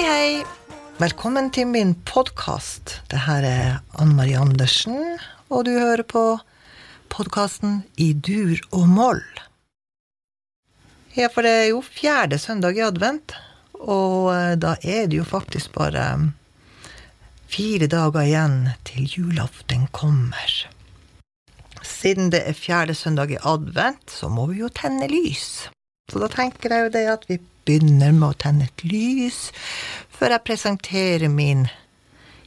Hei, hei. Velkommen til min podkast. Det her er Anne Marie Andersen, og du hører på podkasten I dur og moll. Ja, for det er jo fjerde søndag i advent, og eh, da er det jo faktisk bare mm, fire dager igjen til julaften kommer. Siden det er fjerde søndag i advent, så må vi jo tenne lys. Så da tenker jeg jo det at vi begynner med å tenne et lys før jeg presenterer min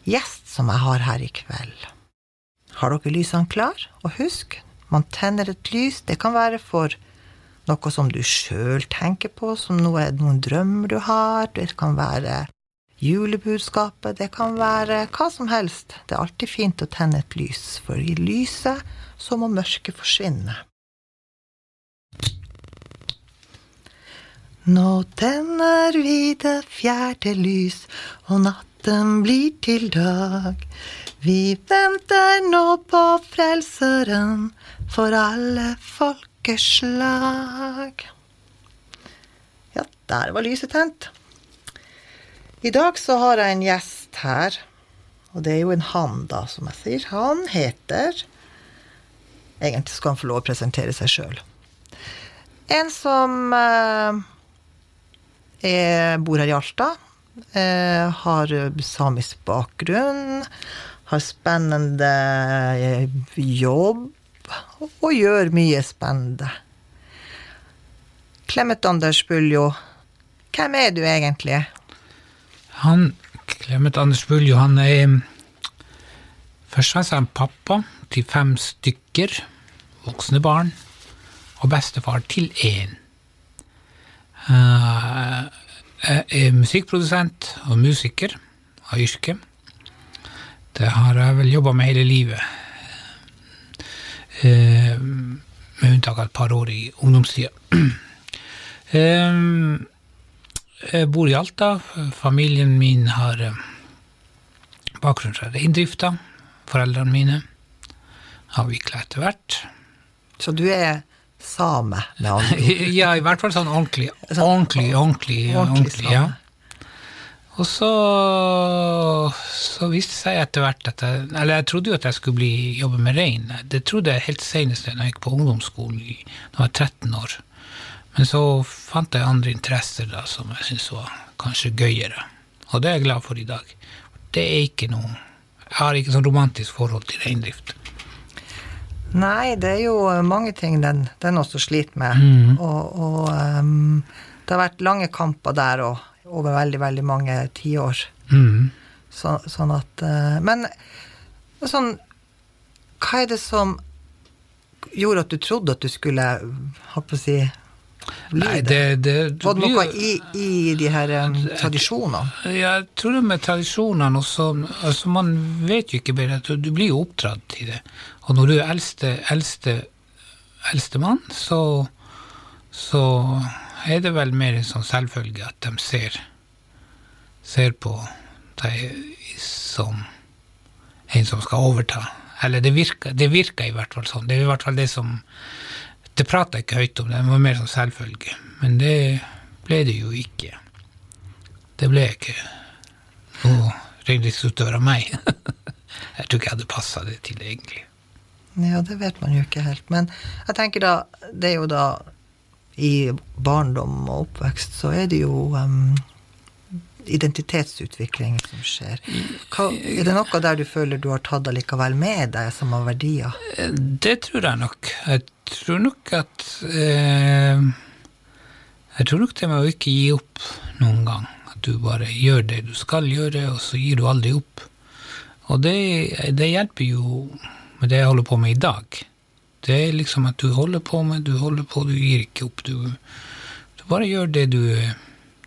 gjest som jeg har her i kveld. Har dere lysene klar? Og husk, man tenner et lys, det kan være for noe som du sjøl tenker på, som noe, noen drømmer du har, det kan være julebudskapet, det kan være hva som helst. Det er alltid fint å tenne et lys, for i lyset så må mørket forsvinne. Nå tenner vi det fjerde lys, og natten blir til dag. Vi venter nå på Frelseren for alle folkeslag. Ja, der var lyset tent. I dag så har jeg en gjest her, og det er jo en han, da, som jeg sier. Han heter Egentlig skal han få lov å presentere seg sjøl. En som eh, jeg bor her i Alta. Har samisk bakgrunn. Har spennende jobb. Og gjør mye spennende. Clemet Anders Buljo, hvem er du egentlig? Han, Clemet Anders Buljo, han er Først er han pappa til fem stykker voksne barn, og bestefar til én. Jeg er musikkprodusent og musiker av yrke. Det har jeg vel jobba med hele livet. Med unntak av et par år i ungdomstida. Jeg bor i Alta. Familien min har bakgrunn fra reindrifta. Foreldrene mine avvikla etter hvert. Så du er same, med andre ord. ja, i hvert fall sånn ordentlig, ordentlig, ordentlig. ordentlig, ja. Og så, så viste det seg etter hvert at jeg Eller jeg trodde jo at jeg skulle bli, jobbe med rein. Det trodde jeg helt senest da jeg gikk på ungdomsskolen da jeg var 13 år. Men så fant jeg andre interesser da som jeg syntes var kanskje gøyere. Og det er jeg glad for i dag. Det er ikke noe Jeg har ikke sånn romantisk forhold til reindrift. Nei, det er jo mange ting den, den også sliter med. Mm. Og, og um, det har vært lange kamper der òg, over veldig, veldig mange tiår. Mm. Så, sånn at uh, Men sånn Hva er det som gjorde at du trodde at du skulle, holdt på å si Nei, det, det, Var det noe i, i de her um, tradisjonene? Jeg tror det med tradisjonene også altså Man vet jo ikke bedre du blir jo oppdratt til det. Og når du er eldste, eldste, eldste mann, så, så er det vel mer en sånn selvfølge at de ser, ser på deg som en som skal overta. Eller det virker, det virker i hvert fall sånn. Det er i hvert fall det som Det prata jeg ikke høyt om, det var mer sånn selvfølge. Men det ble det jo ikke. Det ble ikke noe reindriftsutøver av meg. jeg tror ikke jeg hadde passa det til, egentlig. Ja, det vet man jo ikke helt. Men jeg tenker da, det er jo da I barndom og oppvekst så er det jo um, identitetsutvikling som skjer. Hva, er det noe der du føler du har tatt allikevel med deg som har verdier? Det tror jeg nok. Jeg tror nok at eh, Jeg tror nok det med å ikke gi opp noen gang. At du bare gjør det du skal gjøre, og så gir du aldri opp. Og det, det hjelper jo med det jeg holder på med i dag. Det er liksom at du holder på med, du holder på, du gir ikke opp. Du, du bare gjør det du,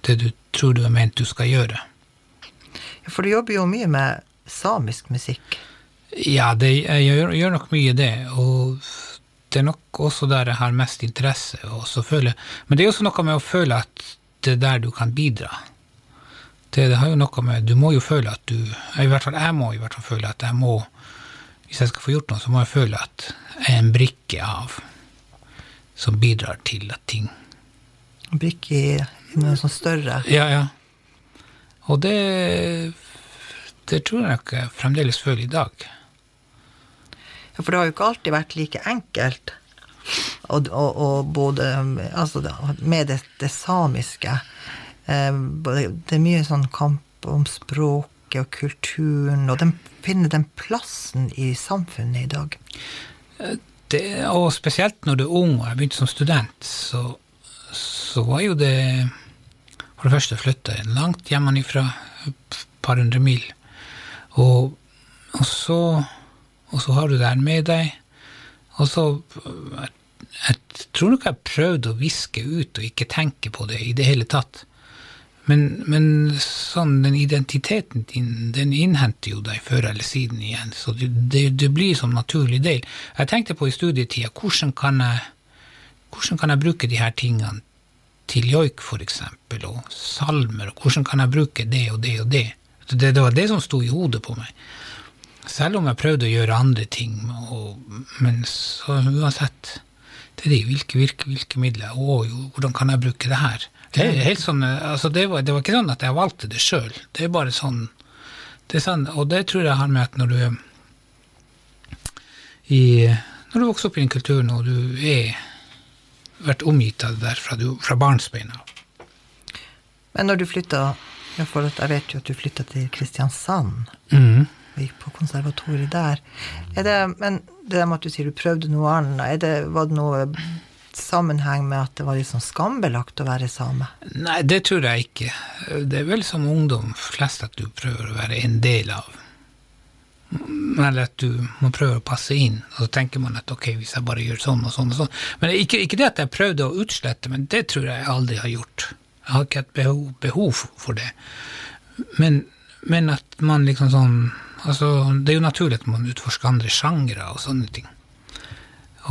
det du tror du er ment du skal gjøre. Ja, For du jobber jo mye med samisk musikk? Ja, det, jeg gjør, gjør, nok mye det. Og det er nok også der jeg har mest interesse. Føle, men det er også noe med å føle at det er der du kan bidra. Det, det, har jo noe med Du må jo føle at du I hvert fall jeg må i hvert fall føle at jeg må hvis jeg skal få gjort noe, så må jeg føle at jeg er en brikke av som bidrar til at ting brikke i noe sånn større? Ja, ja. Og det, det tror jeg nok jeg fremdeles føler i dag. Ja, for det har jo ikke alltid vært like enkelt. Og, og, og både altså, med det, det samiske eh, Det er mye sånn kamp om språket og kulturen, og den finner den plassen i samfunnet i dag. Det, og spesielt når du er ung og jeg begynte som student, så, så var jo det For det første flytta jeg langt hjemmefra, et par hundre mil. Og, og, så, og så har du det her med deg. Og så jeg, jeg tror nok jeg prøvde å viske ut og ikke tenke på det i det hele tatt. Men, men sånn, den identiteten din, den innhenter jo deg før eller siden igjen. Så det, det, det blir som naturlig del. Jeg tenkte på i studietida, hvordan hvordan kan jeg bruke de her tingene til joik, eksempel, og salmer, og hvordan kan jeg bruke det og det og det? Det, det var det som sto i hodet på meg. Selv om jeg prøvde å gjøre andre ting, og, men så uansett det er de, hvilke, hvilke, hvilke midler, jo, hvordan kan jeg bruke det her? Det, helt sånn, altså det, var, det var ikke sånn at jeg valgte det sjøl. Det er bare sånn, det er sånn Og det tror jeg har med at når du i, Når du vokser opp i en kultur når du er vært omgitt av det der fra, du, fra barnsbein av. Men når du flytta Jeg vet jo at du flytta til Kristiansand. Mm. Og gikk på konservatoriet der. Er det, men det der med at du sier du prøvde noe annet, det, var det noe sammenheng med at det var liksom skambelagt å være same? Nei, det tror jeg ikke. Det er vel som ungdom flest at du prøver å være en del av. Eller at du må prøve å passe inn, og så tenker man at ok, hvis jeg bare gjør sånn og sånn og sånn. Men ikke, ikke det at jeg prøvde å utslette, men det tror jeg aldri har gjort. Jeg har ikke et behov, behov for det. Men, men, at man liksom sånn Altså, det er jo naturlig at man utforsker andre sjangre og sånne ting.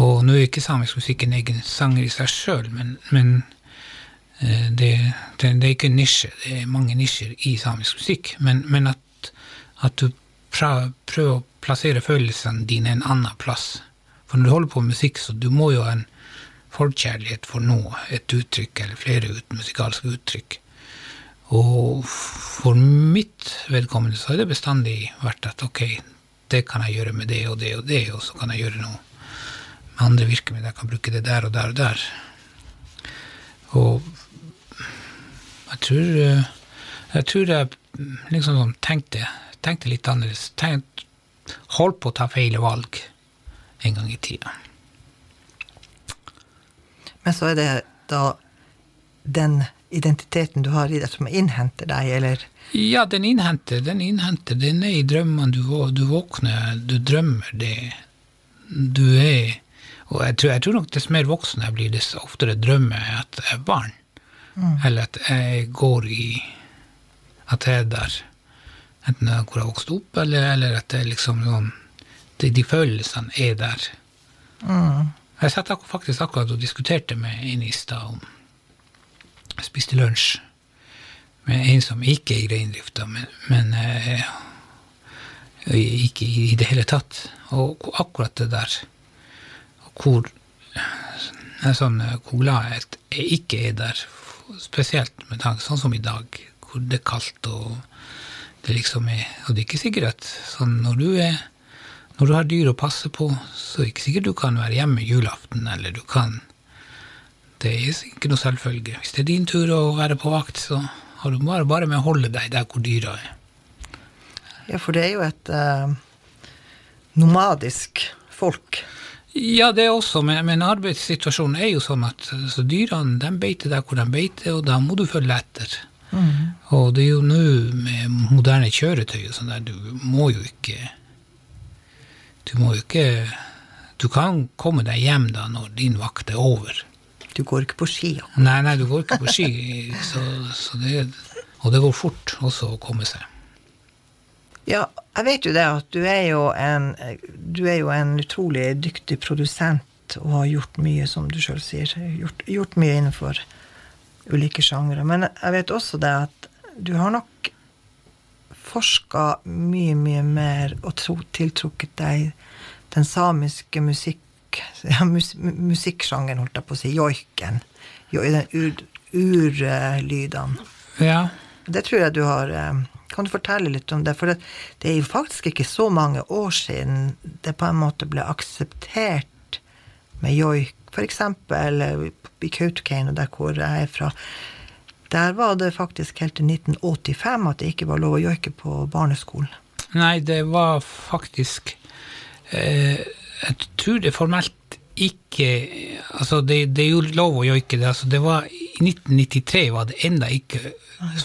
Og nå er ikke samisk musikk en egen sanger i seg sjøl, men, men eh, det, det, det, er ikke en nisje. Det er mange nisjer i samisk musikk. Men, men at, at, du prøver, å plassere følelsene dine en annen plass. For når du holder på med musikk, så du må jo ha en forkjærlighet for noe, et uttrykk eller flere ut, musikalske uttrykk. Og for mitt vedkommende så har det bestandig vært at ok, det kan jeg gjøre med det og det og det, og så kan jeg gjøre noe med andre virkemidler. Jeg kan bruke det der og der og der. Og jeg tror eh, jeg tror jeg liksom sånn tenkte, tenkte litt annerledes. Tenkt, holdt på å ta feil valg en gang i tida. Men så er det da den identiteten du har i deg, som innhenter deg, eller? Ja, den innhenter. Den innhenter. Den er i drømmene. Du, du våkner, du drømmer det. Du er og jeg tror, jeg tror, nok dess mer voksen jeg blir, dess oftere drømmer jeg at jeg er barn. Mm. Eller at jeg går i At jeg er der. Enten hvor jeg vokste opp, eller, eller at det liksom noen, de, de, følelsene er der. Mm. Jeg satt faktisk akkurat og diskuterte med en i stad om Jeg spiste lunsj med en som ikke er i reindrifta, men, men eh, ikke i det hele tatt. Og akkurat det der hvor sånn, hvor glad jeg ikke er der, spesielt med tanke sånn som i dag, hvor det er kaldt og det liksom er Og det er ikke sikkert sånn når du er når du har dyr å passe på, så er det ikke sikkert du kan være hjemme julaften, eller du kan Det er ikke noe selvfølge. Hvis det er din tur å være på vakt, så har du bare, bare med å holde deg der hvor dyra er. Ja, for det er jo et eh, nomadisk folk. Ja, det er også, men, men arbeidssituasjonen er jo sånn at så dyrene de beiter der hvor de beiter, og da må du følge etter. Mm. Og det er jo nå med moderne kjøretøy og sånn der, du må jo ikke Du må jo ikke Du kan komme deg hjem da når din vakt er over. Du går ikke på ski? Akkurat. Nei, nei, du går ikke på ski. så, så det, og det går fort også å komme seg. Ja, jeg vet jo det at du er jo en, du er jo en utrolig dyktig produsent og har gjort mye, som du sjøl sier. Gjort, gjort, mye innenfor ulike sjangre. Men jeg vet også det at du har nok forska mye, mye mer og tro, tiltrukket deg den samiske musikk, ja, mus, musikksjangeren, holdt jeg på å si, joiken. Den urlydene. Ur, ja. Det tror jeg du har eh, Kan du fortelle litt om det? For det, det er jo faktisk ikke så mange år siden det på en måte ble akseptert med joik. Eh, i Kautokeino, der hvor jeg er fra. Der var det faktisk helt til 1985 at det ikke var lov å joike på barneskolen. Nei, det var faktisk eh, Jeg tror det formelt ikke Altså, det, det er jo lov å joike det. Altså, det var, I 1993 var det enda ikke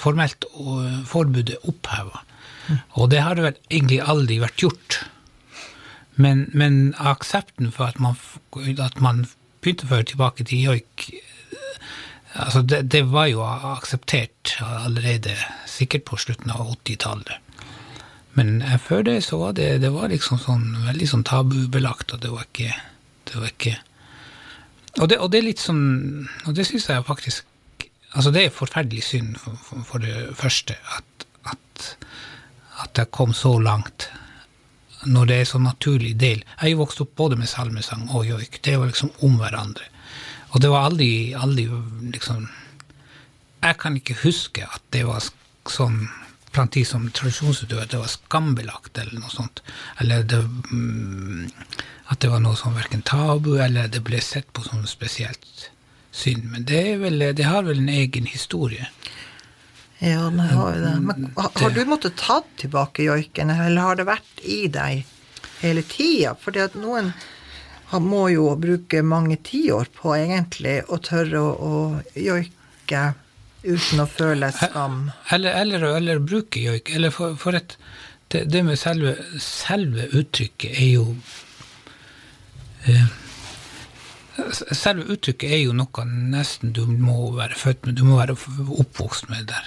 formelt forbudet oppheva. Og det har vel egentlig aldri vært gjort. Men, men aksepten for at man, at man begynte å føre tilbake til joik altså det, det, var jo akseptert allerede, sikkert på slutten av 80-tallet. Men før det så var det, det var liksom sånn veldig sånn tabubelagt, og det var ikke, det var ikke og, det, og det, er litt sånn Og det syns jeg faktisk Altså, det er forferdelig synd, for, for det første, at, at, at jeg kom så langt når det er så naturlig del. Jeg er vokst opp både med salmesang og joik. Det var liksom om hverandre. Og det var aldri, aldri liksom Jeg kan ikke huske at det var sånn blant de som tradisjonsutøvere, det var skambelagt eller noe sånt. Eller det, mm, at det var noe som verken tabu, eller det ble sett på som spesielt synd. Men det, vel, det har vel en egen historie. Ja, det har jo det. Men har du måttet ta tilbake joiken, eller har det vært i deg hele tida? Fordi at noen må jo bruke mange tiår på egentlig å tørre å, å joike uten å føle skam. Eller, eller, eller bruke joik. Eller for, for et, det, det, med selve, selve uttrykket er jo eh, Selve uttrykket er jo noe nesten du må være født med, du må være oppvokst med der.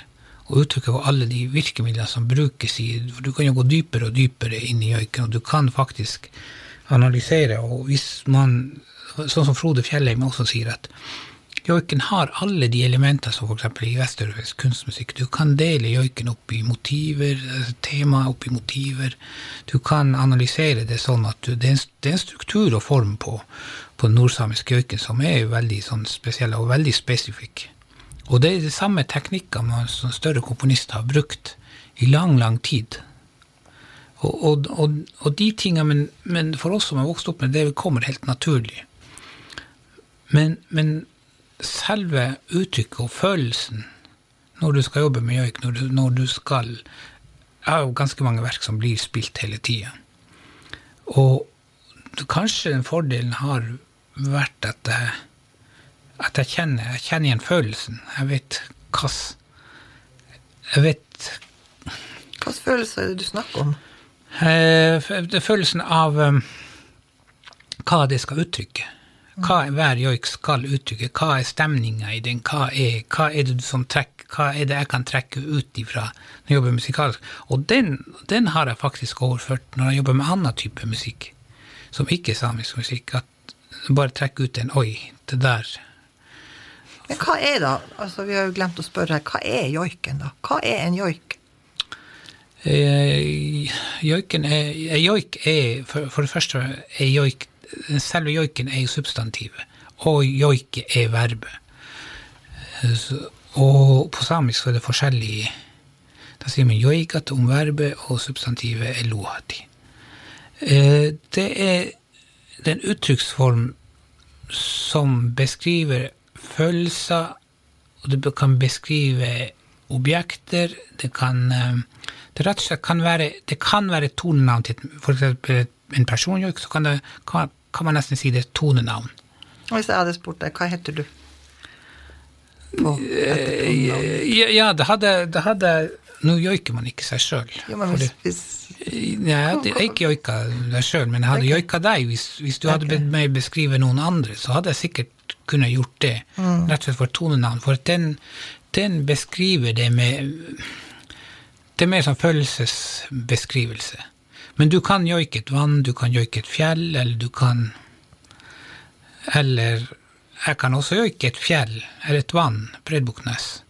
Og uttrykket og alle de virkemidlene som brukes i for Du kan jo gå dypere og dypere inn i joiken, og du kan faktisk analysere. Og hvis man, sånn som Frode Fjellheim også sier, at joiken har alle de elementene som f.eks. i vesteuropeisk kunstmusikk. Du kan dele joiken opp i motiver, tema opp i motiver. Du kan analysere det sånn at du, det, er en, det, er en, struktur og form på, på den nordsamiske joiken som er veldig sånn spesiell og veldig spesifikk. Og det er de samme teknikkene som større komponister har brukt i lang, lang tid. Og, og, og, og de tingene, men, men, for oss som har vokst opp med det, kommer helt naturlig. Men, men selve uttrykket og følelsen når du skal jobbe med joik, når, når, du skal Jeg har jo ganske mange verk som blir spilt hele tida. Og kanskje den fordelen har vært at jeg, at jeg kjenner, jeg kjenner igjen følelsen. Jeg vet hva Jeg vet Hvilken følelse er det du snakker om? Eh, følelsen av um, hva det skal uttrykke. Hva hver joik skal uttrykke. Hva er stemninga i den? Hva er, hva er, det som trekker, hva er det jeg kan trekke ut ifra når jeg jobber musikalsk? Og den, den, har jeg faktisk overført når jeg jobber med annen type musikk, som ikke er samisk musikk. At bare trekke ut en Oi, det der. Men hva er da, altså vi har jo glemt å spørre her, hva er joiken, da? Hva er en joik? Eh, joiken er, joik er for, for, det første er joik selve joiken er substantivet, og joike er verbet. Og på samisk er det forskjellig Da sier man joikat om verbet, og substantivet er lohati. Eh, det er den uttrykksform som beskriver følelser, og du kan beskrive objekter. Det kan, eh, det rett og slett kan være, det kan være tonenavn til f.eks. en personjoik, så kan det kan, kan man nesten si det er tonenavn. Hvis jeg hadde spurt deg, hva heter du? På, eh, ja, ja, det hadde, det hadde Nå joiker man ikke seg sjøl. Ja, jeg hadde ikke joika deg sjøl, men jeg hadde joika deg. Hvis, hvis du hadde bedt meg beskrive noen andre, så hadde jeg sikkert kunnet gjort det. Mm. Rett og slett for tonenavn. For den, den beskriver det med Det er mer sånn følelsesbeskrivelse. Men du kan joike et vann, du kan joike et fjell, eller du kan Eller jeg kan også joike et fjell eller et vann, Bredbuknes.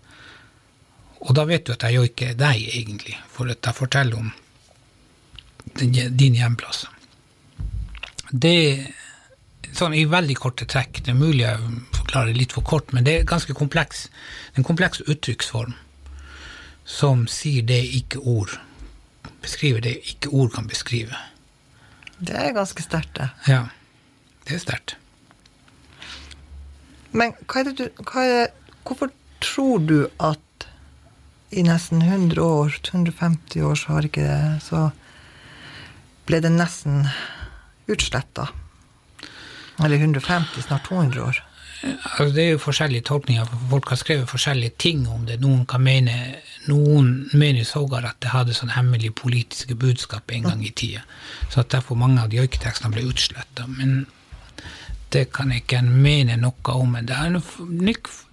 Og da vet du at jeg joiker deg, egentlig, for at jeg forteller om din hjemplass. Det sånn i veldig korte trekk. Det er mulig jeg forklarer litt for kort, men det er ganske kompleks. En kompleks uttrykksform som sier det ikke ord Beskriver det ikke ord kan beskrive. Det er ganske sterkt, det. Ja, det er sterkt. Men hva er det du hva er, Hvorfor tror du at i nesten 100 år, 150 år, så har ikke det Så ble det nesten utsletta. Eller 150, snart 200 år. Altså, det er jo forskjellige tolkninger. Folk har skrevet forskjellige ting om det. Noen kan mene noen mener sågar at det hadde sånn hemmelig politiske budskap en gang i tida. Så at derfor mange av de joiketekstene ble utsletta. Men det kan jeg ikke mene noe om. Men det har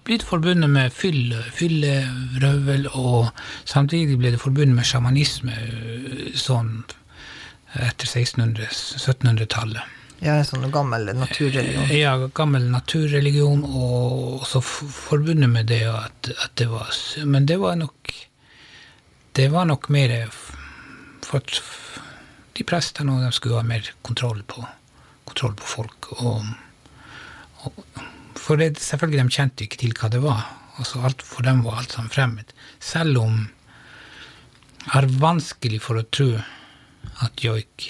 blitt forbundet med fylle, fylle, røvel, og samtidig ble det forbundet med sjamanisme sånn etter 1600-1700-tallet. Ja, en sånn gammel naturreligion. Ja, gammel naturreligion, og også forbundet med det at, at, det var Men det var nok Det var nok mer for at de prestene de skulle ha mer kontroll på, kontroll på folk. Og, og, for det, selvfølgelig, de kjente ikke til hva det var. Altså, alt, for dem var alt sammen fremmed. Selv om jeg har vanskelig for å tro at joik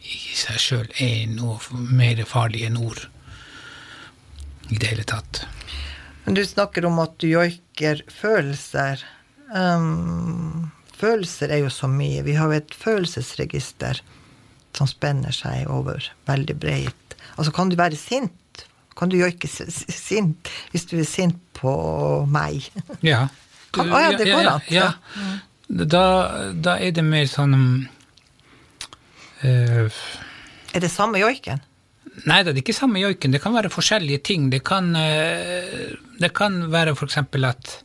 i seg sjøl er noe mer farlig enn ord i det hele tatt. Men du snakker om at du joiker følelser. Um, følelser er jo så mye. Vi har jo et følelsesregister som spenner seg over veldig bredt. Altså, kan du være sint? Kan du joike sint hvis du er sint på meg? Ja. Å å ja, det går an. Ja, ja. Da, da, er det mer sånn uh, Er det samme joiken? Nei, det er ikke samme joiken. Det kan være forskjellige ting. Det kan, uh, det kan være eksempel at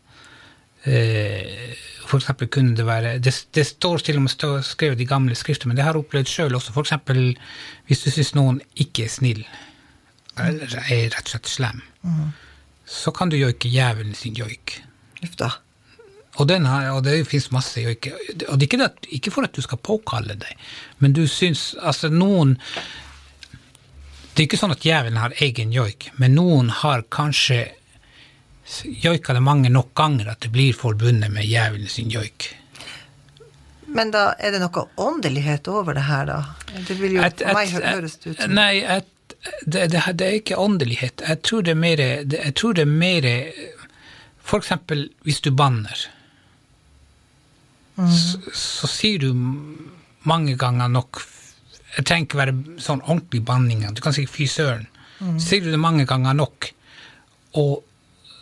uh, for eksempel kunne det være Det, det står til og med skrevet i gamle skrifter, men det har jeg opplevd sjøl også. Eksempel hvis du syns noen ikke er snill, eller er rett og slett slem, mm. så kan du joike djevelen sin joik. Uff da. Og, her, og det fins masse. Og det er ikke, det, ikke, for at du skal påkalle deg, men du syns Altså, noen Det er ikke sånn at djevelen har egen joik, men noen har kanskje joika det mange nok ganger at det blir forbundet med djevelen sin joik. Men da er det noe åndelighet over det her, da? Det vil jo et, for meg høres det ut som Nei, at, det, det, det, er ikke åndelighet. Jeg tror det er mer Jeg tror det er mer For eksempel hvis du banner så, så, sier du mange ganger nok Jeg trenger ikke være sånn ordentlig banning. Du kan si 'fy søren'. Mm. Sier du det mange ganger nok, og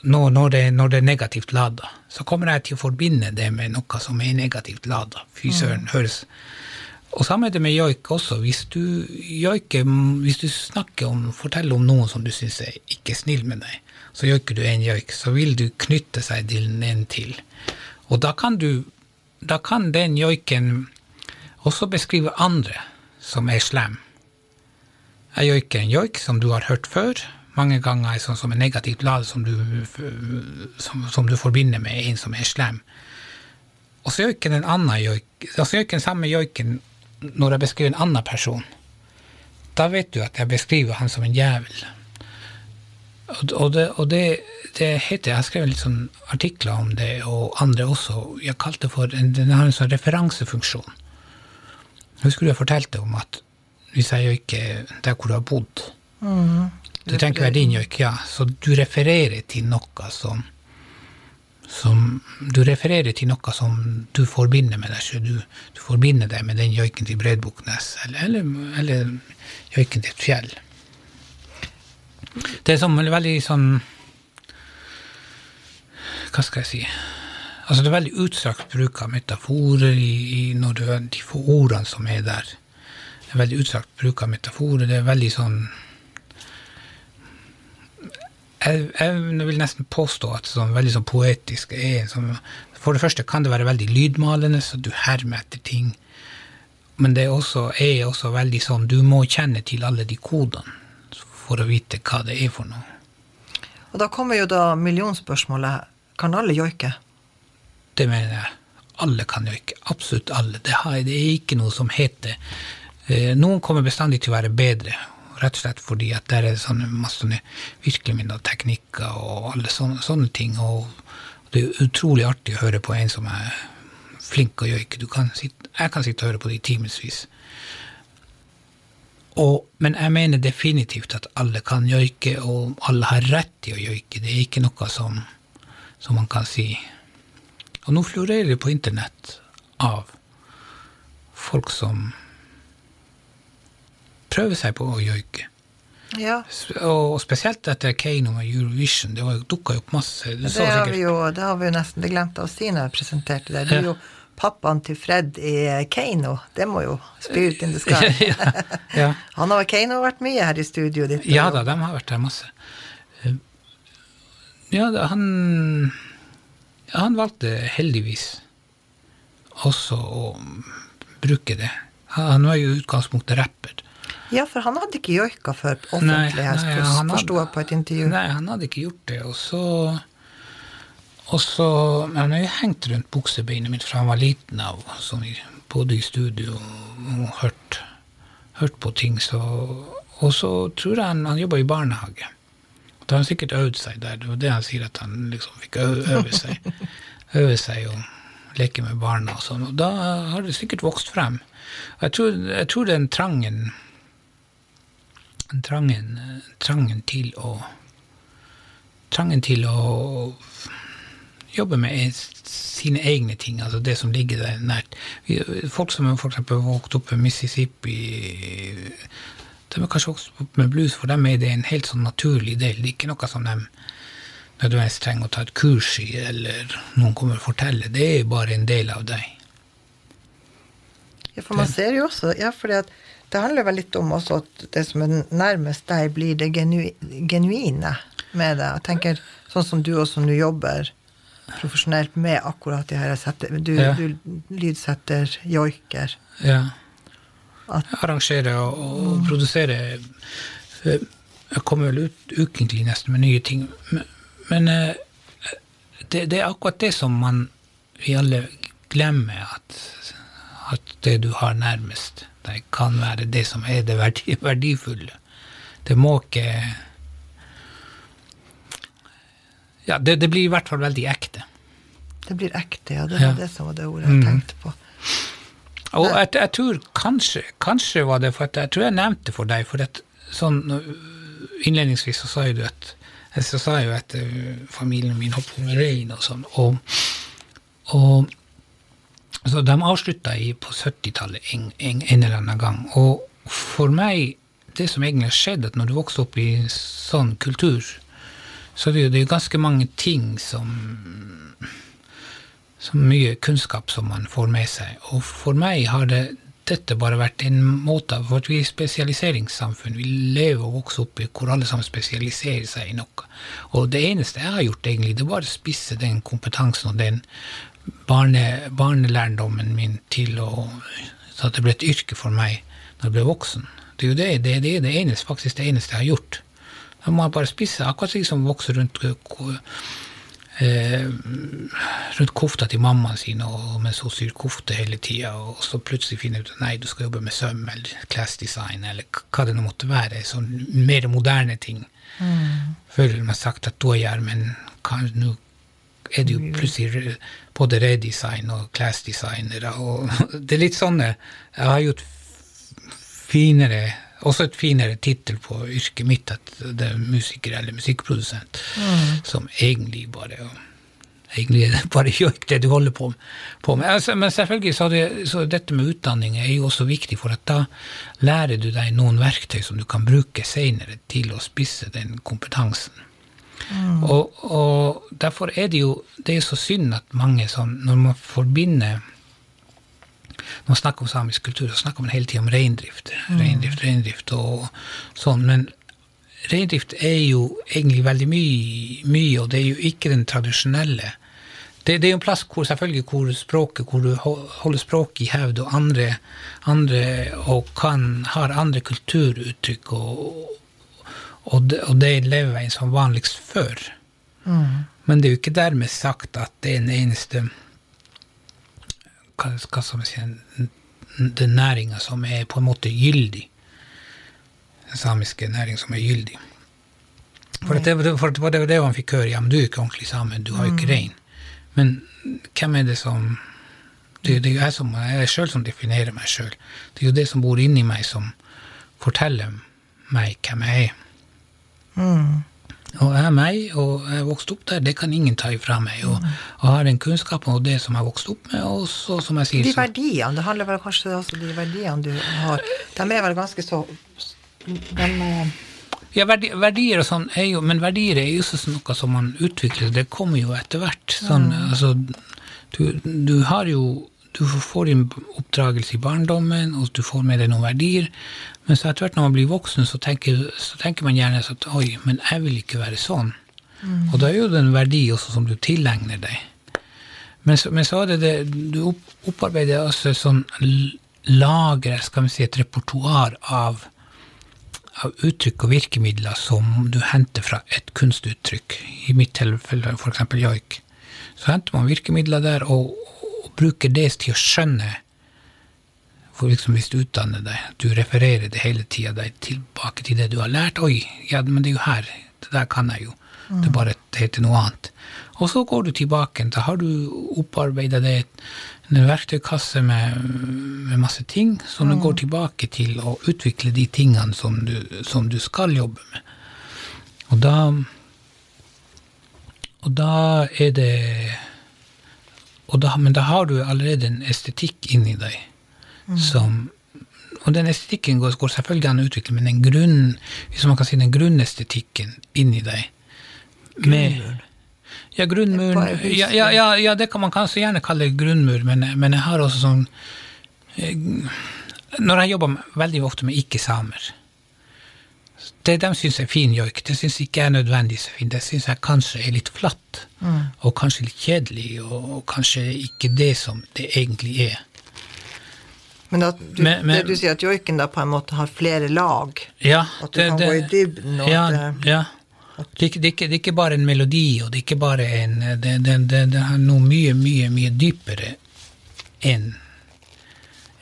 når, når, det, når det, er negativt lada, så kommer jeg til å forbinde det med noe som er negativt lada. Fy søren, mm. høres Og samme er det med joik også. Hvis du, joike, hvis du snakker om, forteller om noen som du syns er ikke snill med deg, så joiker du en joik, så vil du knytte seg til en til. Og da kan du da kan den joiken også beskrive andre som er slem. Jeg joiker en joik som du har hørt før, mange ganger sånn som en negativt lad som du, som, som du forbinder med en som er slem. Og så joiker den annen joik, altså joiker den samme joiken når jeg beskriver en annen person. Da vet du at jeg beskriver han som en jævel. Og, det, og det, det, heter Jeg har skrevet litt sånn artikler om det, og andre også. Jeg kalte det for en, Den har en sånn referansefunksjon. Husker du jeg fortalte om at hvis jeg ikke der hvor du har bodd mm. Du trenger verdien joik, ja. Så du refererer til noe som, som Du refererer til noe som du forbinder med deg sjøl. Du, du, forbinder deg med den joiken til Bredbuknes, eller, eller, eller joiken til et fjell. Det er som veldig sånn Hva skal jeg si Altså Det er veldig utstrakt bruk av metaforer i, i når du, de få ordene som er der. Det er veldig utstrakt bruk av metaforer. Det er veldig sånn jeg, jeg vil nesten påstå at sånn veldig sånn poetisk er sånn, For det første kan det være veldig lydmalende, så du hermer etter ting. Men det er også, er også veldig sånn Du må kjenne til alle de kodene for å vite hva det er for noe. Og da kommer jo da millionspørsmålet kan alle joike? Det mener jeg. Alle kan joike. Absolutt alle. Det, er ikke noe som heter eh, Noen kommer bestandig til å være bedre, rett og slett fordi at det er sånne, masse virkemidler, teknikker og alle sånne, sånne ting. Og Det er utrolig artig å høre på en som er flink å joike. Kan sitte, jeg kan sitte og høre på det i timevis. Men jeg mener definitivt at alle kan joike, og alle har rett til å joike. Det er ikke noe som, som man kan si. Og nå florerer det på internett av folk som prøver seg på å joike. Ja. Og spesielt etter Kano med Eurovision. Det dukka opp masse. Det, det, har vi jo, det har vi jo nesten glemt å si når jeg presenterte det. Det er jo pappaen til Fred i Keiino. Det må jo Spirit in the Sky. ja, ja. Han har Keiino vært mye her i studioet ditt? Ja da, de har vært her masse. Eh, ja, han Han valgte heldigvis også å bruke det. Han var jo i utgangspunktet rapper. Ja, for han hadde ikke joika før offentlig, forsto jeg på et intervju. Nei, han hadde ikke gjort det. Og så, og så Men han har jo hengt rundt buksebeinet mitt fra han var liten av, sånn, både i studio og hørt, hørt på ting. Så, og så tror jeg han, han jobba i barnehage. Da har han sikkert øvd seg der. Det var det han sier, at han liksom fikk øve seg. øve seg og leke med barna og sånn. Og da har det sikkert vokst frem. Jeg tror, jeg tror den trangen trangen, trangen til å Trangen til å jobbe med sine egne ting, altså det som ligger der nært. Folk som f.eks. vokst opp med Mississippi De er kanskje vokst opp med blues, for dem er det en helt sånn naturlig del. Det er ikke noe som de nødvendigvis trenger å ta et kurs i, eller noen kommer og forteller. Det er bare en del av deg. Ja, for man ser jo også Ja, fordi at det handler vel litt om også at det som er nærmest deg, blir det genu genuine med det. Jeg tenker sånn som du også nå jobber profesjonelt med akkurat de her setter, du, ja. du lydsetter, joiker. Ja. At, arrangerer og, og mm. produserer Jeg kommer vel ut ukentlig nesten med nye ting. Men, men eh, det, det, er akkurat det som man vi alle glemmer, at, at det du har nærmest deg, kan være det som er det verdifulle. Det må ikke Ja, det, det, blir i hvert fall veldig ekte. Det blir ekte, ja. Det var ja. det som var det ordet jeg mm. tenkte på. Og jeg, jeg, tror kanskje, kanskje var det for at jeg tror jeg nevnte for deg, for at sånn innledningsvis så sa jo du at så sa jeg jo at familien min holdt på med rein og sånn, og, og så de avslutta på 70-tallet en, en, en, eller annen gang. Og for meg, det som egentlig har skjedd, at når du vokser opp i sånn kultur, så er det jo det er ganske mange ting som Så mye kunnskap som man får med seg. Og for meg har det dette bare vært en måte For vi er spesialiseringssamfunn. Vi lever og vokser opp i hvor alle sammen spesialiserer seg i noe. Og det eneste jeg har gjort, egentlig, det er bare å spisse den kompetansen og den barne, barnelærdommen min til å Så at det ble et yrke for meg når jeg ble voksen. Det er jo det, det, det, er det eneste, faktisk det eneste jeg har gjort. Da må jeg bare spise. akkurat slik som vokser rundt eh, rundt kofta til mammaen sin og mens hun syr kofte hele tida, og så plutselig finner ut at nei, du skal jobbe med søm eller classdesign eller hva det nå måtte være. Sånn mer moderne ting. Mm. Føler de sagt at da gjør, men nå er det jo plutselig både redesign og classdesignere. Og det er litt sånne Jeg har gjort finere også et finere tittel på yrket mitt, at det er musiker eller musikkprodusent, mm. som egentlig bare egentlig bare joik, det du holder på, på med. Altså, men selvfølgelig så, det, så dette med utdanning er jo også viktig, for at da lærer du deg noen verktøy som du kan bruke senere til å spisse den kompetansen. Mm. Og, og, derfor er det jo det er så synd at mange sånn, når man forbinder Når man snakker om samisk kultur, så snakker man hele tida om reindrift. Mm. Reindrift, reindrift og sånn. Men reindrift er jo egentlig veldig mye, mye, og det er jo ikke den tradisjonelle. Det, det er jo en plass hvor selvfølgelig hvor språket, hvor du holder språket i hevd, og andre, andre og kan, har andre kulturuttrykk og, og det, og det lever en som vanligst før. Mm. Men det er jo ikke dermed sagt at det er den eneste hva, hva man si, den næringa som er på en måte gyldig. Den samiske næringa som er gyldig. For, det, for det var det han fikk høre. Ja, men du er ikke ordentlig same, du har jo ikke mm. rein. Men hvem er det som Det, det er jo jeg som, jeg sjøl som definerer meg sjøl. Det er jo det som bor inni meg, som forteller meg hvem jeg er. Og jeg er meg, og jeg vokste vokst opp der. Det kan ingen ta ifra meg. Og jeg har den kunnskapen og det som jeg har vokst opp med, og så, som jeg sier De verdiene, det handler vel kanskje også om de verdiene du har, de er vel ganske så de, eh, Ja, verdi, verdier og sånn er jo Men verdier er jo også noe som man utvikler. Det kommer jo etter hvert. Sånn, altså, du, du har jo Du får din oppdragelse i barndommen, og du får med deg noen verdier. Men så etter hvert når man blir voksen, så tenker, så tenker man gjerne at oi, men jeg vil ikke være sånn. Og da er jo det en verdi også som du tilegner deg. Men så, men så er det det Du opparbeider også et sånn lager, skal vi si, et repertoar av av uttrykk og virkemidler som du henter fra et kunstuttrykk. I mitt tilfelle f.eks. joik. Så henter man virkemidler der og bruker det til å skjønne for liksom Hvis du utdanner deg, du refererer det hele tida deg tilbake til det du har lært. Oi, ja, men det er jo her. Det der kan jeg jo. Det er bare det heter noe annet. Og så går du tilbake. Da har du opparbeida deg en verktøykasse med, med masse ting som du går tilbake til å utvikle de tingene som du, som du skal jobbe med. Og da Og da er det da, Men da har du allerede en estetikk inni deg som Og den estetikken går, går selvfølgelig an å utvikle, men den grunn, hvis man kan si den grunnestetikken inni deg med, ja, grunnmuren. Ja, ja, ja, ja, det kan man kanskje gjerne kalle grunnmur, men, men jeg har også sånn eh, Når jeg jobber veldig ofte med ikke-samer Det de syns er fin joik, det syns ikke jeg er nødvendigvis er fin. Det syns jeg kanskje er litt flatt, og kanskje litt kjedelig, og, og kanskje ikke det som det egentlig er. Men at du, Men- men- det du sier at joiken da på en måte har flere lag. Ja, At du kan gå i dybden, og ja, det- ja. Det, er ikke, det, er ikke, det er bare en melodi, og det er ikke bare en Det, det, det, det har noe mye, mye, mye dypere enn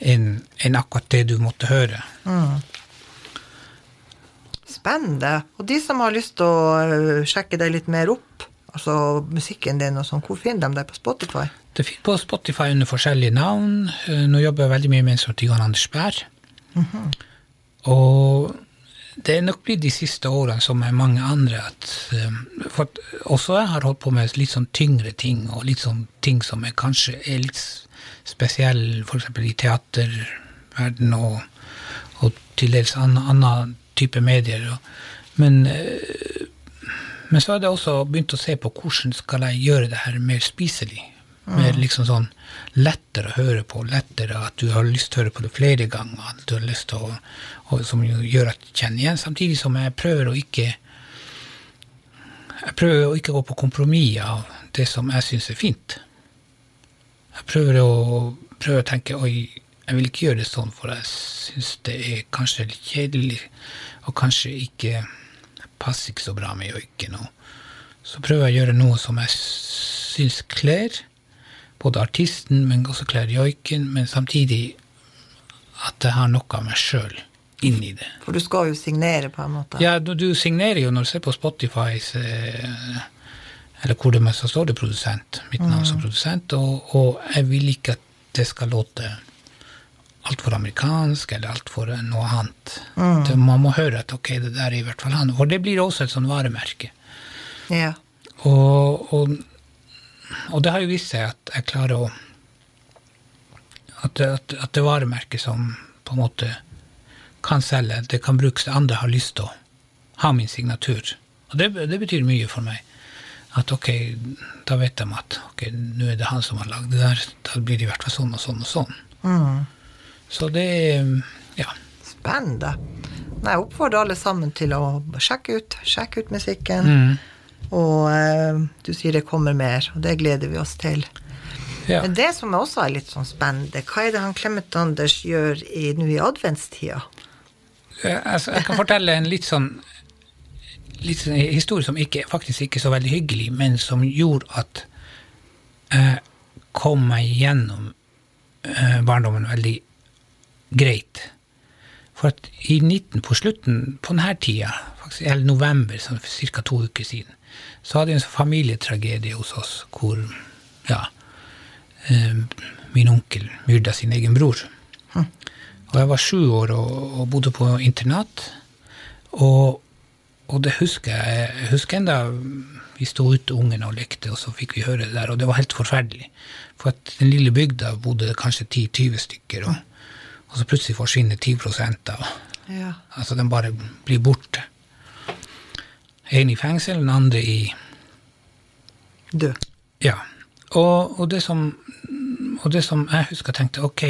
en, en akkurat det du måtte høre. Spennende. Og de som har lyst til å øh, sjekke deg litt mer opp, altså musikken din og sånn, hvor finner de deg på Spotify? Det finner på Spotify under forskjellige navn. Eh, Nå jobber jeg veldig mye med en som heter Anders Berg. Og det er nok blitt de siste årene som med mange andre at eh, For at også jeg har holdt på med litt sånn tyngre ting, og litt sånn ting som er kanskje er litt spesiell, f.eks. i teaterverden og, og til dels annen type medier. Men eh, men så hadde jeg også begynt å se på hvordan skal jeg gjøre det her mer spiselig. Mer liksom sånn lettere å høre på, lettere at du har lyst til å høre på det flere ganger. At du har lyst til å, og som gjør at du kjenner igjen, samtidig som jeg prøver å ikke jeg prøver å ikke gå på kompromiss av det som jeg syns er fint. Jeg prøver å, prøver å tenke oi, jeg vil ikke gjøre det sånn, for jeg syns det er kanskje litt kjedelig, og kanskje ikke passer ikke så bra med joiken. Så prøver jeg å gjøre noe som jeg syns kler både artisten, men også kler joiken, men samtidig at jeg har noe av meg sjøl inni det. For du skal jo signere på en måte. Ja, du, du signerer jo når du ser på Spotify, eller hvor det mest så står det produsent, mitt navn som produsent, og, og jeg vil ikke at det skal låte altfor amerikansk eller altfor noe annet. Det, man må høre at ok, det der er i hvert fall han. For det blir også et sånn varemerke. Ja. Og, og, og det har jo vist seg at jeg klarer å At, at, at det varemerket som på en måte kan selge, det kan brukes til andre har lyst til å ha min signatur. Og det, det betyr mye for meg. At ok, da vet de at ok, nå er det han som har lagd det der. Da blir det i hvert fall sånn og sånn og sånn. Så det Ja. Spennende. Jeg oppfordrer alle sammen til å sjekke ut, sjekke ut musikken. Mm. Og eh, du sier det kommer mer, og det gleder vi oss til. ja. Men det som også er litt sånn spennende, hva er det han Clement Anders gjør i, nå i adventstida? Eh, Altså, jeg kan fortelle en litt sånn, litt sånn historie som ikke, faktisk ikke er så veldig hyggelig, men som gjorde at jeg kom meg gjennom eh, barndommen veldig greit. For at i 19, på slutten på denne tida, faktisk eller november, sånn for ca. to uker siden, så hadde jeg en sånn familietragedie hos oss hvor ja, eh, min onkel myrda sin egen bror. Og jeg var sju år og, og bodde på internat. Og, og det husker jeg. Jeg husker enda vi sto ute, ungene, og lekte, og så fikk vi høre det der, og det var helt forferdelig. For at den lille bygda bodde kanskje 10-20 stykker, og, og, så plutselig forsvinner 10 av Ja. Altså, den bare blir borte. En i fengsel, den andre i Død. Ja. Og, og, det som, og det som jeg husker, tenkte ok,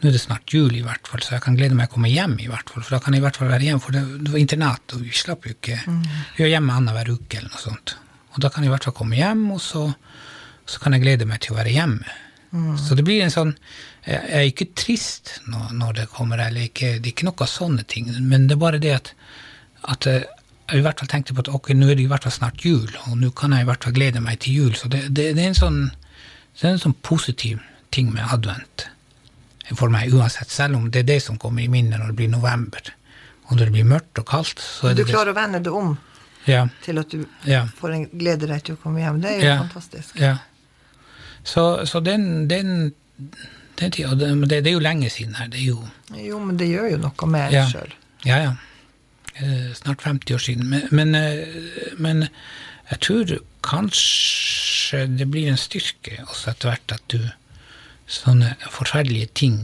nå er det snart jul, i hvert fall, så jeg kan glede meg å komme hjem, i hvert fall. For da kan jeg i hvert fall være hjemme, for det, det var internat, og vi slapp jo ikke Vi var hjemme annenhver uke, eller noe sånt. Og da kan jeg i hvert fall komme hjem, og så, så kan jeg glede meg til å være hjemme. Så det blir en sånn Jeg er ikke trist når, det kommer, eller ikke, det er ikke noe sånne ting, men det er bare det at, at eh, jeg i hvert fall tenkte på at ok, nå er det i hvert fall snart jul, og nå kan jeg i hvert fall glede meg til jul. Så det, det, det er en sånn det er en sånn positiv ting med advent for meg uansett, selv om det er det som kommer i minnet når det blir november. Og når det blir mørkt og kaldt, så er Du det det klarer å vende det om Ja. til at du Ja. får en glede deg til å komme hjem. Det er jo Ja. fantastisk. Så, så den, den, det, det, det er jo lenge siden her. Det er jo Jo, men det gjør jo noe med Ja. en sjøl. Ja, ja. Eh, Snart 50 år siden. Men, men, eh, men jeg tror kanskje det blir en styrke også etter hvert at du Sånne forferdelige ting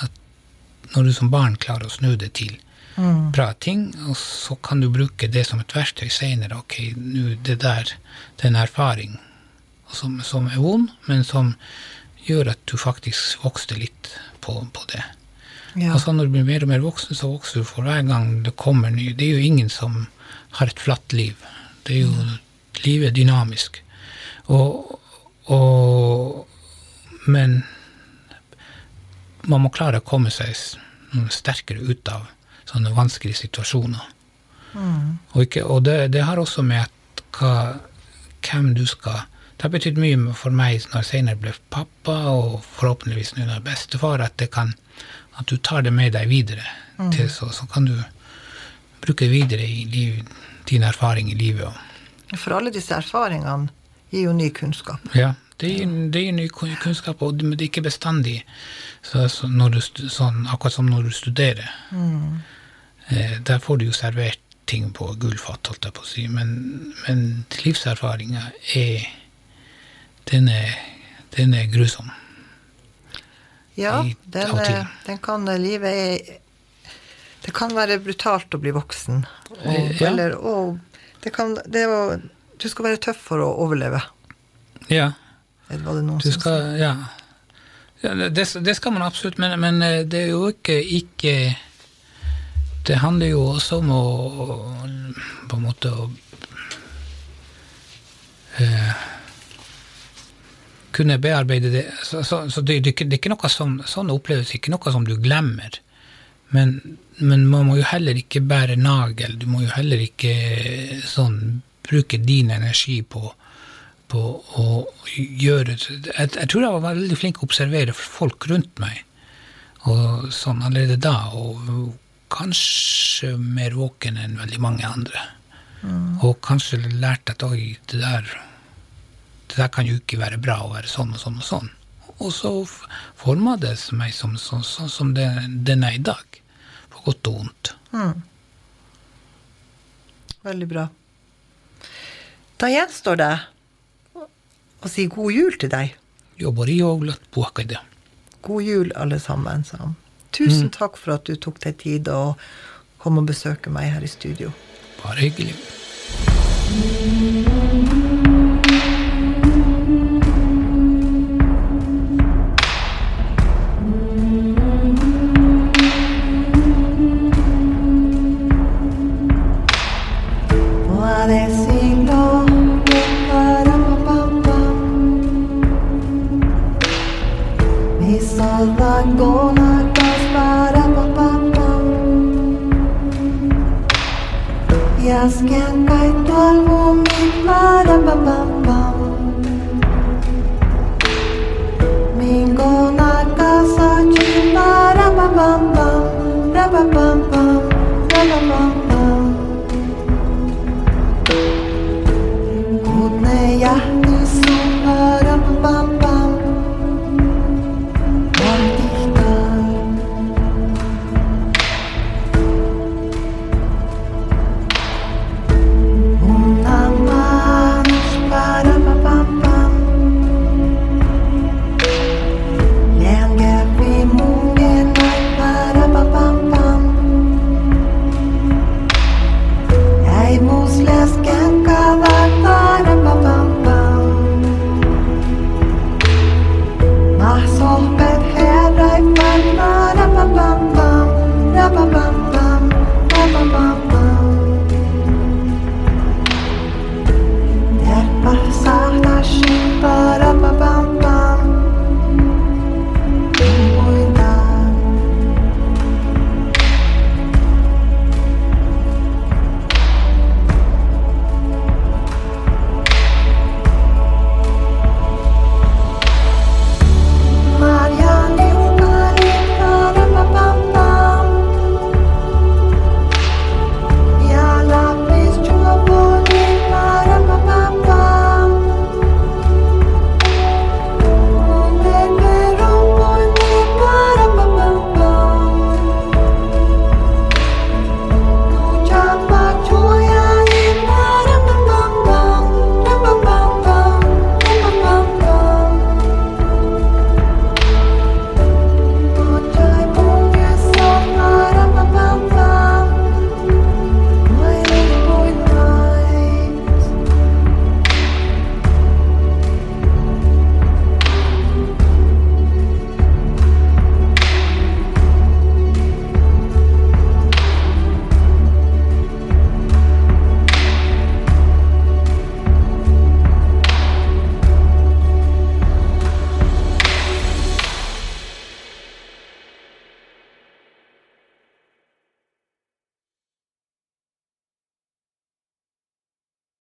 at Når du som barn klarer å snu det til bra ting, og så kan du bruke det som et verktøy senere. Ok, nå det der, det er en erfaring som, som er vond, men som gjør at du faktisk vokste litt på, på det. Ja. Så når du blir mer og mer voksen, så vokser du for hver gang det kommer ny. Det er jo ingen som har et flatt liv. Det er jo Livet er dynamisk. Og, og Men man må klare å komme seg sterkere ut av sånne vanskelige situasjoner. Og, ikke, og det, det har også med at hva, hvem du skal Det har betydd mye for meg når jeg senere ble pappa, og forhåpentligvis nå når bestefar, at, det kan, at du tar det med deg videre. Til, så, så kan du bruke videre i liv, din erfaring i livet. Og, For alle disse erfaringene gir jo ny kunnskap. ja, det gir, det gir ny kunnskap, og det- men det er ikke bestandig så, så du, sånn, akkurat som når du studerer. Eh, der får du jo servert ting på gullfat, holdt jeg på å si, men, men livserfaringer er den, er den er grusom. Ja, den, til. eh, den kan livet er Det kan være brutalt å bli voksen. Og, Eh, ja. eller, og det kan det er Du skal være tøff for å overleve. Ja. Eller var det noen Du skal, ja. ja det, det skal man absolutt, men, men eh, det er jo ikke, ikke Det handler jo også om å på en måte å eh, kunne bearbeide det. Så, så, så det, det, det er ikke noe som, sånn opplevelse ikke noe som du glemmer. Men, men man må jo heller ikke bære nagel. Du må jo heller ikke sånn bruke din energi på på å gjøre jeg, jeg tror jeg var veldig flink å observere folk rundt meg. Og sånn allerede da, og kanskje mer våken enn veldig mange andre. Og kanskje lærte at oi, det der, det der kan jo ikke være bra å være sånn og sånn og sånn. Og så forma det meg som som, som, som det, den er i dag. På godt og vondt. Veldig bra. Da gjenstår det å si god jul til deg. God jul, alle sammen. sa Tusen Tusen takk for at du tok deg tid å komme og besøke meg her i studio. Bare hyggelig. all alone.